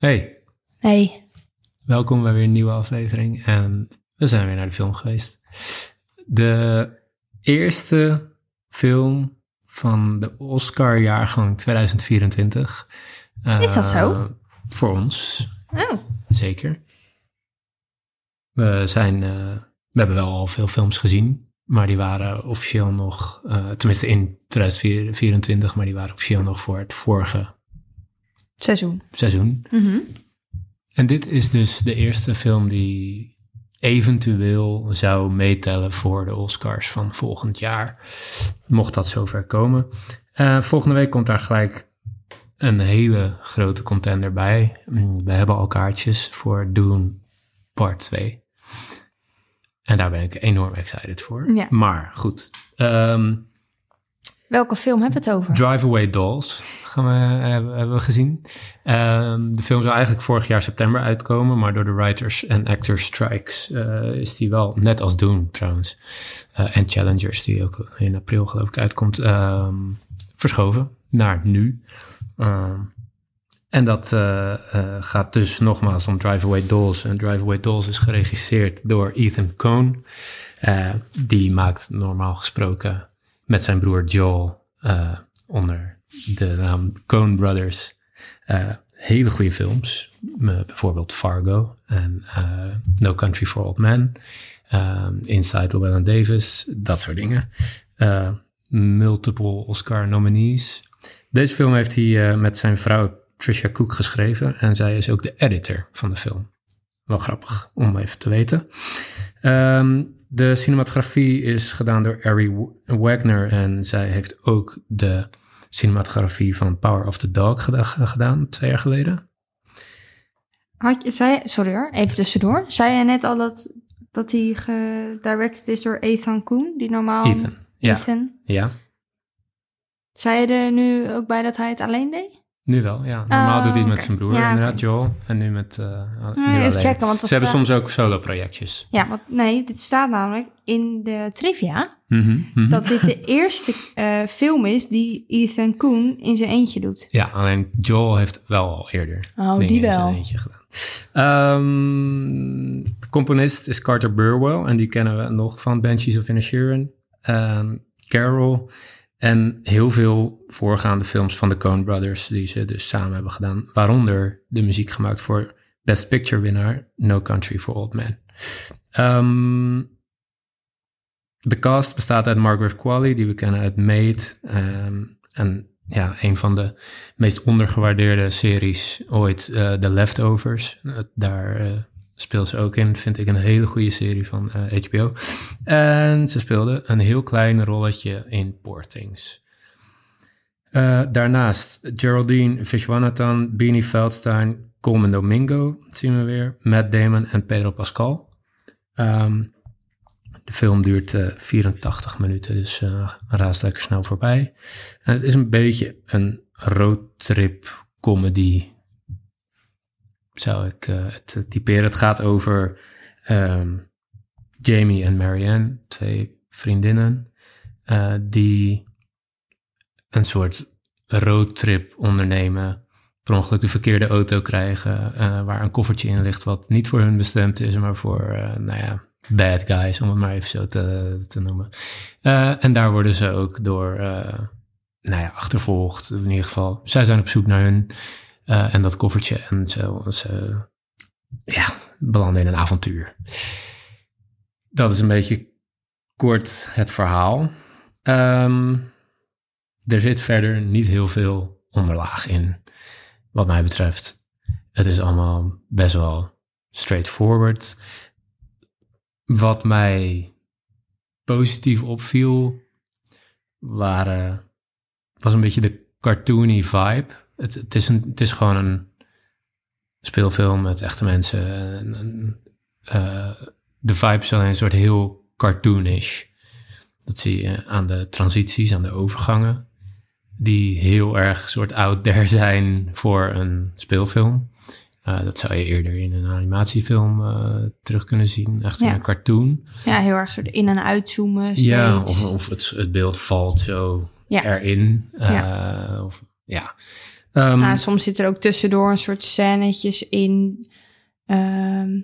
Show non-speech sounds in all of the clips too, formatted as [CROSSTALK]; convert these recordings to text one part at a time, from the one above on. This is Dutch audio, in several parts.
Hey, Hey. welkom bij weer een nieuwe aflevering. En we zijn weer naar de film geweest. De eerste film van de Oscar-jaargang 2024. Is dat zo? Eh, Voor ons, Oh. zeker. We zijn, eh, we hebben wel al veel films gezien, maar die waren officieel nog, eh, tenminste in 2024, maar die waren officieel nog voor het vorige Seizoen. seizoen. Mhm. En dit is dus de eerste film die eventueel zou meetellen voor de Oscars van volgend jaar. Mocht dat zover komen. Eh, volgende week komt daar gelijk een hele grote contender bij. Mm, We hebben al kaartjes voor Dune Part 2. En daar ben ik enorm excited voor. Ja. Maar goed. Ehm, Welke film hebben we het over? Drive Away Dolls gaan we, hebben, hebben we gezien. Ehm, de film zou eigenlijk vorig jaar september uitkomen, maar door de writers en actors strikes eh, is die wel, net als Dune trouwens, eh, en Challengers, die ook in april geloof ik uitkomt, ehm, verschoven naar nu. Ehm, en dat eh, eh, gaat dus nogmaals om Drive Away Dolls. En Drive Away Dolls is geregisseerd door Ethan Coen. Eh, die maakt normaal gesproken met zijn broer Joel eh, onder de naam Coen Brothers eh, hele goede films. Bijvoorbeeld Fargo en eh, No Country for Old Men. Inside Llewellyn Davis, dat soort dingen. Multiple Oscar nominees. Deze film heeft hij met zijn vrouw Trisha Cook geschreven. En zij is ook de editor van de film. Wel grappig om even te weten. Ehm, de cinematografie is gedaan door Ari Wagner. En zij heeft ook de cinematografie van Power of the Dog geda- gedaan, twee jaar geleden. Had je, zei, sorry hoor, even tussendoor. Zei je net al dat, dat hij gedirected is door Ethan Koen, die normaal... Ethan. Ja, Ethan. ja, Zei je er nu ook bij dat hij het alleen deed? Nu wel. Ja. Normaal Oh, doet hij het met zijn broer, Ja, inderdaad. Joel. En nu met uh, nu even alleen. checken, want Ze hebben soms ook solo-projectjes. Ja, want nee, dit staat namelijk in de trivia... Mhm, mhm. dat dit de eerste eh, film is die Ethan Koen in zijn eentje doet. Ja, alleen Joel heeft wel al eerder Oh, die in zijn wel. eentje gedaan. Ehm, de componist is Carter Burwell en die kennen we nog van Banshees of Inisherin, Ehm Carol en heel veel voorgaande films van de Coen Brothers die ze dus samen hebben gedaan, waaronder de muziek gemaakt voor Best Picture winnaar No Country for Old Men. Ehm, de cast bestaat uit Margaret Qualley, die we kennen uit Maid. ehm, en ja, een van de meest ondergewaardeerde series ooit, eh The Leftovers. Eh, daar eh, speelt ze ook in. Vind ik een hele goede serie van eh, HBO. En ze speelde een heel klein rolletje in Poor Things. Eh, daarnaast Geraldine Vishwanathan, Beanie Feldstein, Coleman Domingo zien we weer. Matt Damon en Pedro Pascal. Ehm, de film duurt eh, 84 minuten, dus eh raast lekker snel voorbij. En het is een beetje een roadtrip comedy, zou ik eh, het typeren. Het gaat over ehm, Jamie en Marianne, twee vriendinnen, eh, die een soort roadtrip ondernemen. Per ongeluk de verkeerde auto krijgen, eh, waar een koffertje in ligt wat niet voor hun bestemd is, maar voor, eh, nou ja, bad guys, om het maar even zo te, te noemen. Eh, en daar worden ze ook door, eh, nou ja, achtervolgd. In ieder geval, zij zijn op zoek naar hun eh, en dat koffertje. En ze, ze ja, belanden in een avontuur. Dat is een beetje kort het verhaal. Ehm, er zit verder niet heel veel onderlaag in, wat mij betreft. Het is allemaal best wel straightforward. Wat mij positief opviel, waren, was een beetje de cartoony vibe. Het, het, is, een, het is gewoon een speelfilm met echte mensen. En, en, eh, de vibe is alleen een soort heel cartoonish. Dat zie je aan de transities, aan de overgangen. Die heel erg soort out there [LAUGHS] zijn voor een speelfilm. Uh, dat zou je eerder in een animatiefilm uh, terug kunnen zien. Echt in Ja. een cartoon. Ja, heel erg soort in- en uitzoomen steeds. Ja, of, of het, het beeld valt zo Ja. erin. Ja. Of, ja. Nou, soms zit er ook tussendoor een soort scènetjes in. Ehm,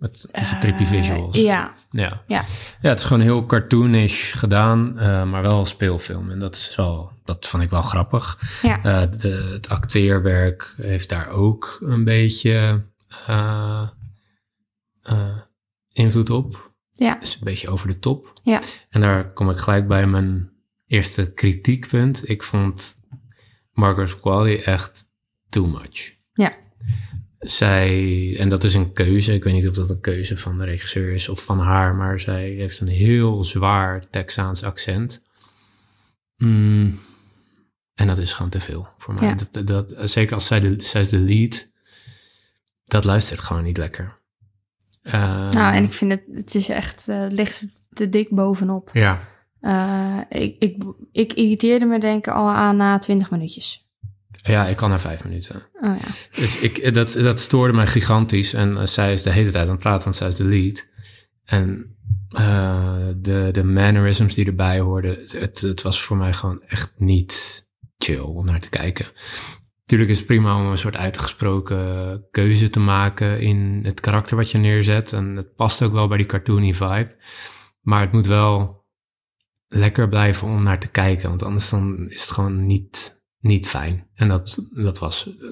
het is een trippy eh, visuals. Ja, Ja. Ja. ja, het is gewoon heel cartoonish gedaan, eh, maar wel een speelfilm. En dat, is wel, dat vond ik wel grappig. ja. Eh, de, het acteerwerk heeft daar ook een beetje invloed op. ja. Is een beetje over de top. Ja. En daar kom ik gelijk bij mijn eerste kritiekpunt. Ik vond Margaret Qualley echt too much. Ja. Zij, en dat is een keuze, ik weet niet of dat een keuze van de regisseur is of van haar, maar zij heeft een heel zwaar Texaans accent. Mm, en dat is gewoon te veel voor mij. Ja. Dat, dat, zeker als zij, de, zij is de lead, dat luistert gewoon niet lekker. Eh, Nou, en ik vind het, het is echt, eh, ligt te dik bovenop. Ja, Eh, ik, ik, ik irriteerde me denk ik al aan na twintig minuutjes. ja, ik kan na vijf minuten. Oh ja. Dus ik, dat, dat stoorde mij gigantisch. En eh, zij is de hele tijd aan het praten, want zij is de lead. En eh, de, de mannerisms die erbij hoorden, het, het, het was voor mij gewoon echt niet chill om naar te kijken. Natuurlijk is het prima om een soort uitgesproken keuze te maken in het karakter wat je neerzet. En het past ook wel bij die cartoony vibe. Maar het moet wel lekker blijven om naar te kijken. Want anders dan is het gewoon niet, niet fijn. En dat, dat was eh,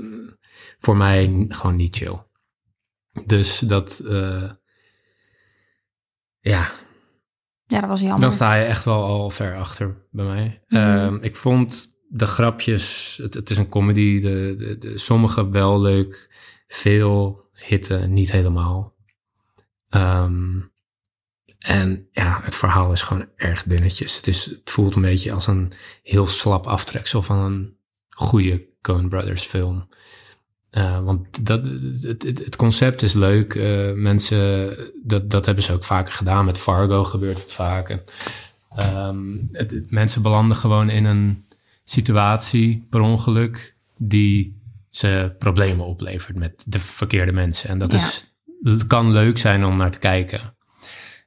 voor mij gewoon niet chill. Dus dat, eh, ja, ja, dat was jammer. dan sta je echt wel al ver achter bij mij. Mhm. Ehm, ik vond de grapjes, het, het is een comedy, de, de, de, sommige wel leuk, veel hitten niet helemaal. Ehm, en ja, het verhaal is gewoon erg dunnetjes. Het, is, het voelt een beetje als een heel slap aftreksel van een goede Coen Brothers film. Uh, want dat, het, het, concept is leuk. Uh, mensen, dat, dat hebben ze ook vaker gedaan. Met Fargo gebeurt het vaak. En, um, het, mensen belanden gewoon in een situatie per ongeluk die ze problemen oplevert met de verkeerde mensen. En dat Ja. is, kan leuk zijn om naar te kijken.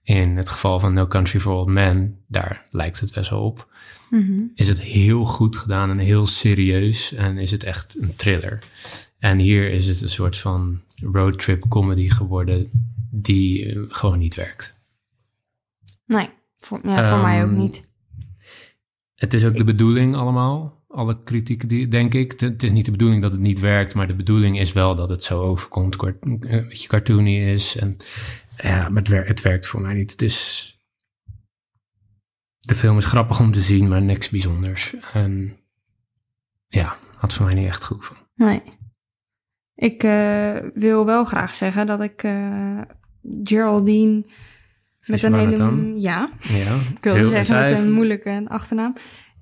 In het geval van No Country for Old Men, daar lijkt het best wel op. Mhm. Is het heel goed gedaan en heel serieus en is het echt een thriller. En hier is het een soort van roadtrip comedy geworden die eh, gewoon niet werkt. Nee, voor, ja, voor mij ook Ehm, niet. Het is ook de bedoeling allemaal, alle kritieken die, denk ik. Het- Het is niet de bedoeling dat het niet werkt, maar de bedoeling is wel dat het zo overkomt, kort- eh, een beetje cartoony is. En ja, maar het, wer- het werkt voor mij niet. Is, de film is grappig om te zien, maar niks bijzonders. En ja, had voor mij niet echt goed van. Nee. Ik eh, wil wel graag zeggen dat ik eh, Geraldine met een hele... dan? Ja, Ja, ik wilde heel- zeggen met heeft- een moeilijke achternaam.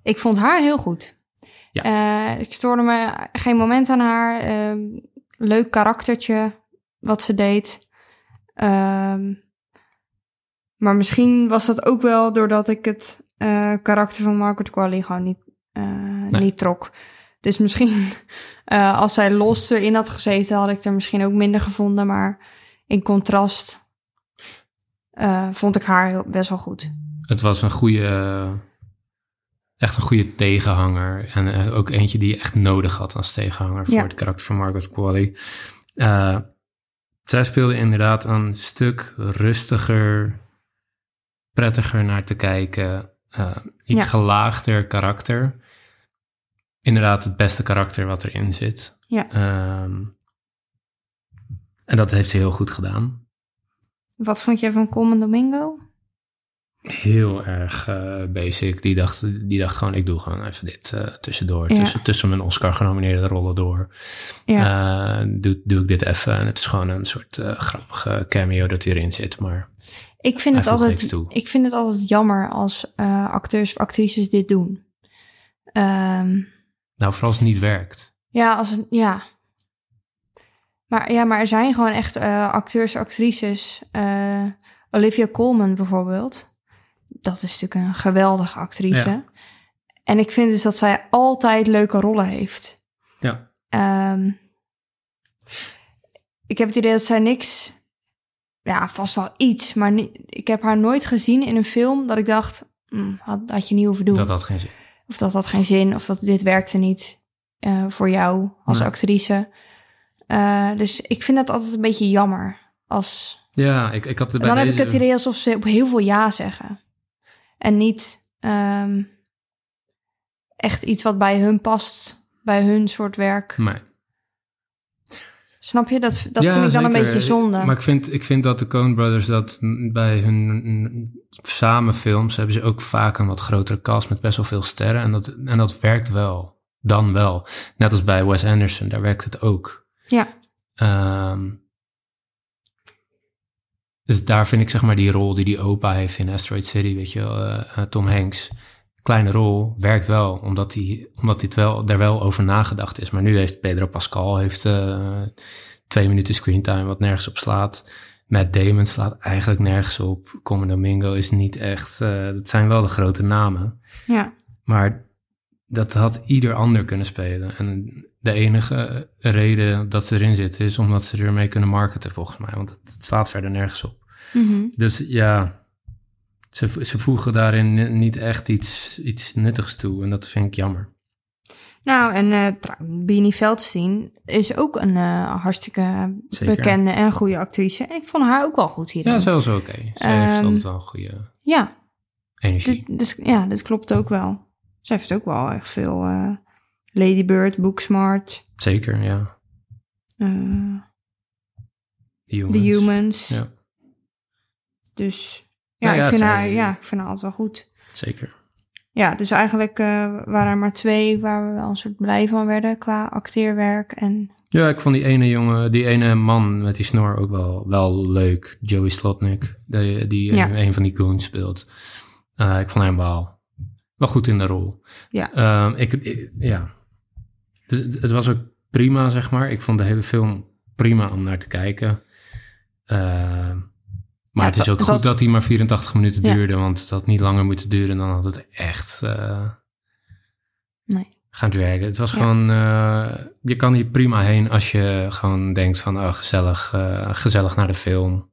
Ik vond haar heel goed. Ja. Eh, ik stoorde me geen moment aan haar. Ehm, leuk karaktertje wat ze deed. Ehm, maar misschien was dat ook wel doordat ik het eh, karakter van Margaret Qualley gewoon niet, eh, niet trok. Dus misschien [LAUGHS] eh, als zij los erin had gezeten, had ik er misschien ook minder gevonden. Maar in contrast eh, vond ik haar heel, best wel goed. Het was een goede, echt een goede tegenhanger. En eh, ook eentje die je echt nodig had als tegenhanger voor Ja. het karakter van Margaret Qualley. Zij speelde inderdaad een stuk rustiger, prettiger naar te kijken. eh, iets Ja. gelaagder karakter. Inderdaad, het beste karakter wat erin zit. Ja. Ehm, en dat heeft ze heel goed gedaan. Wat vond jij van Common Domingo? Heel erg eh, basic. Die dacht, die dacht gewoon, ik doe gewoon even dit eh, tussendoor. Ja. Tussen, tussen mijn Oscar-genomineerde rollen door. Ja. Eh, doe, doe ik dit even. En het is gewoon een soort grappige cameo dat hierin zit. Maar Ik vind, het altijd, ik vind het altijd jammer als acteurs of actrices dit doen. Ehm, nou, vooral als het niet werkt. ja, als het, ja. Maar, ja, maar er zijn gewoon echt acteurs, actrices. Olivia Colman bijvoorbeeld. Dat is natuurlijk een geweldige actrice. Ja. En ik vind dus dat zij altijd leuke rollen heeft. Ja. Ehm, ik heb het idee dat zij niks... Ja, vast wel iets. Maar ik heb haar nooit gezien in een film dat ik dacht... "Hmm, had, had je niet hoeven doen. Dat had geen zin. Of dat had geen zin, of dat dit werkte niet. eh, voor jou als Nee. actrice. Eh, dus ik vind dat altijd een beetje jammer. Als, Ja, ik, ik had er bij dan heb ik het idee alsof ze op heel veel ja zeggen. En niet ehm, echt iets wat bij hun past, bij hun soort werk. Nee. Snap je? Dat, dat Ja, vind ik dan een beetje zonde. Maar ik vind, ik vind dat de Coen Brothers dat bij hun samenfilms hebben ze ook vaak een wat grotere cast met best wel veel sterren. En dat, en dat werkt wel. Dan wel. Net als bij Wes Anderson, daar werkt het ook. Ja. Ehm, dus daar vind ik zeg maar die rol die die opa heeft in Asteroid City, weet je eh, Tom Hanks. Kleine rol, werkt wel, omdat hij omdat het wel, daar wel over nagedacht is. Maar nu heeft Pedro Pascal heeft, eh, twee minuten screentime, wat nergens op slaat. Matt Damon slaat eigenlijk nergens op. Common Domingo is niet echt... eh, dat zijn wel de grote namen. ja. Maar dat had ieder ander kunnen spelen. En de enige reden dat ze erin zitten is omdat ze ermee kunnen marketen, volgens mij. Want het, het slaat verder nergens op. Mhm. Dus ja, ze, ze voegen daarin ni- niet echt iets, iets nuttigs toe. En dat vind ik jammer. Nou, en eh trouw- Beanie Feldstein is ook een eh, hartstikke Zeker. bekende en goede actrice. En ik vond haar ook wel goed hierin. Ja, zelfs oké. Ze heeft Ehm, altijd wel goede Ja, energie. dit, dit- ja, dit klopt ook wel. Ze heeft ook wel echt veel eh Lady Bird, Booksmart, Zeker, ja. eh The Humans. The Humans. Ja, Dus ja, Nou ja, ik, vind zij- haar, ja, ik vind haar altijd wel goed. zeker. Ja, dus eigenlijk eh, waren er maar twee waar we wel een soort blij van werden qua acteerwerk. En Ja, ik vond die ene jongen, die ene man met die snor ook wel, wel leuk. Joey Slotnick, die, die Ja. een van die goons speelt. Eh, ik vond hem wel, wel goed in de rol. Ja. Ehm, ik, ik- ja. Dus het, het was ook prima, zeg maar. Ik vond de hele film prima om naar te kijken. Ehm, maar Ja, het is ook was- goed dat hij maar 84 minuten Ja. duurde, want het had niet langer moeten duren. Dan had het echt eh, nee. gaan werken. Het was Ja. gewoon, eh, je kan hier prima heen als je gewoon denkt van, oh, gezellig, eh, gezellig naar de film.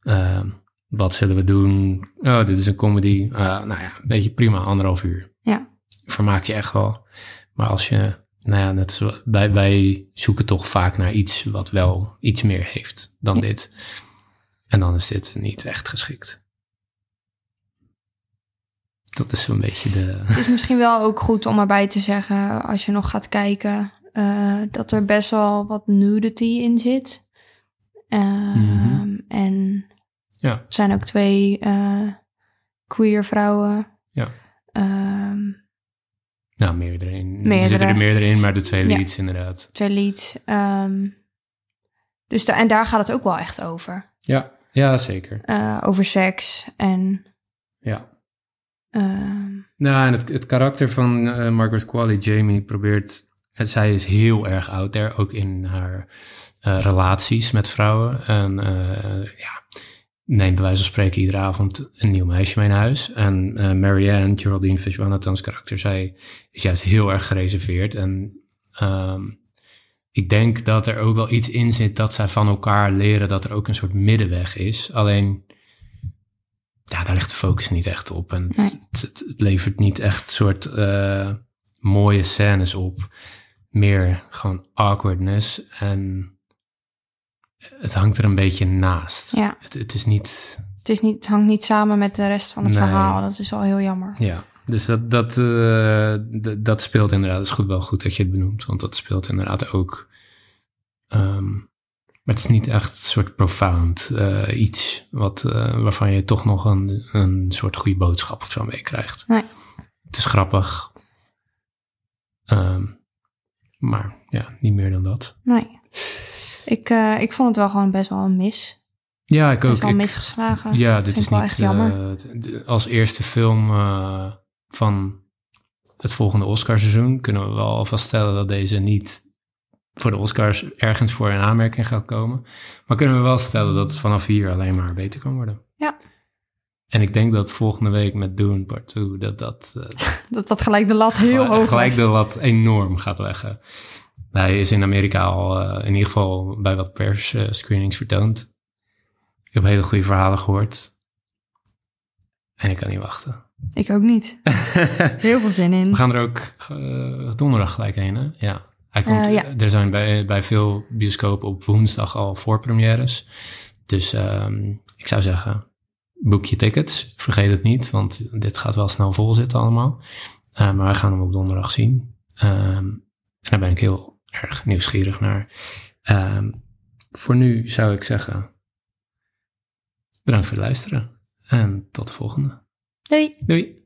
Ehm, wat zullen we doen? Oh, dit is een comedy. Nou ja, een beetje prima, anderhalf uur. Ja. Vermaakt je echt wel. Maar als je, nou ja, net zo, wij, wij zoeken toch vaak naar iets wat wel iets meer heeft dan dit. En dan is dit niet echt geschikt. Dat is zo'n beetje de... Het is misschien wel ook goed om erbij te zeggen, als je nog gaat kijken, eh, dat er best wel wat nudity in zit. Ehm, Mhm. En Ja. er zijn ook twee eh, queer vrouwen. Ja. Nou, meerdere in. Er zitten er meerdere in, maar de twee Ja. leads inderdaad. twee leads. Ehm, dus da- en daar gaat het ook wel echt over. Ja, ja zeker. Eh, over seks en... Ja. ehm, Nou, en het, het karakter van eh, Margaret Qualley, Jamie, probeert... en zij is heel erg out there, ook in haar eh, relaties met vrouwen. En eh, ja, neemt bij wijze van spreken iedere avond een nieuw meisje mee naar huis. En eh Marianne, Geraldine Fitzjonathan's karakter, zij is juist heel erg gereserveerd. En ehm, ik denk dat er ook wel iets in zit dat zij van elkaar leren dat er ook een soort middenweg is. Alleen, ja, daar ligt de focus niet echt op. En het, Nee. het, het- het levert niet echt soort eh, mooie scènes op. Meer gewoon awkwardness. En het hangt er een beetje naast. ja, Het, het is niet... het, is niet, het hangt niet samen met de rest van het Nee. verhaal. Dat is wel heel jammer. Ja, dus dat, dat, eh, dat speelt inderdaad. Het is goed, wel goed dat je het benoemt, want dat speelt inderdaad ook. Ehm, maar het is niet echt een soort profound eh, iets wat, eh, waarvan je toch nog een, een soort goede boodschap of zo mee krijgt. Nee. Het is grappig. Ehm, maar ja, niet meer dan dat. Nee. Ik, ik vond het wel gewoon best wel een mis. Ja, ik ook. Best wel Ik- misgeslagen. Ja, dit is wel niet echt jammer. als eerste film van het volgende Oscarseizoen kunnen we wel alvast stellen dat deze niet voor de Oscars ergens voor in aanmerking gaat komen. Maar kunnen we wel stellen dat het vanaf hier alleen maar beter kan worden. Ja. En ik denk dat volgende week met Dune Part 2 dat dat eh, [LAUGHS] Dat dat gelijk de lat heel hoog gelijk legt. de lat enorm gaat leggen. Hij is in Amerika al eh, in ieder geval bij wat pers eh, screenings vertoond. Ik heb hele goede verhalen gehoord. En ik kan niet wachten. Ik ook niet. [LAUGHS] Heel veel zin in. We gaan er ook eh, donderdag gelijk heen, hè? Ja. Hij komt, Eh, ja. Er zijn bij, bij veel bioscopen op woensdag al voorpremières. Dus ehm, ik zou zeggen, boek je tickets. Vergeet het niet, want dit gaat wel snel vol zitten allemaal. Eh, maar wij gaan hem op donderdag zien. Ehm, en daar ben ik heel erg nieuwsgierig naar. Ehm, voor nu zou ik zeggen, bedankt voor het luisteren. En tot de volgende. Doei. Doei!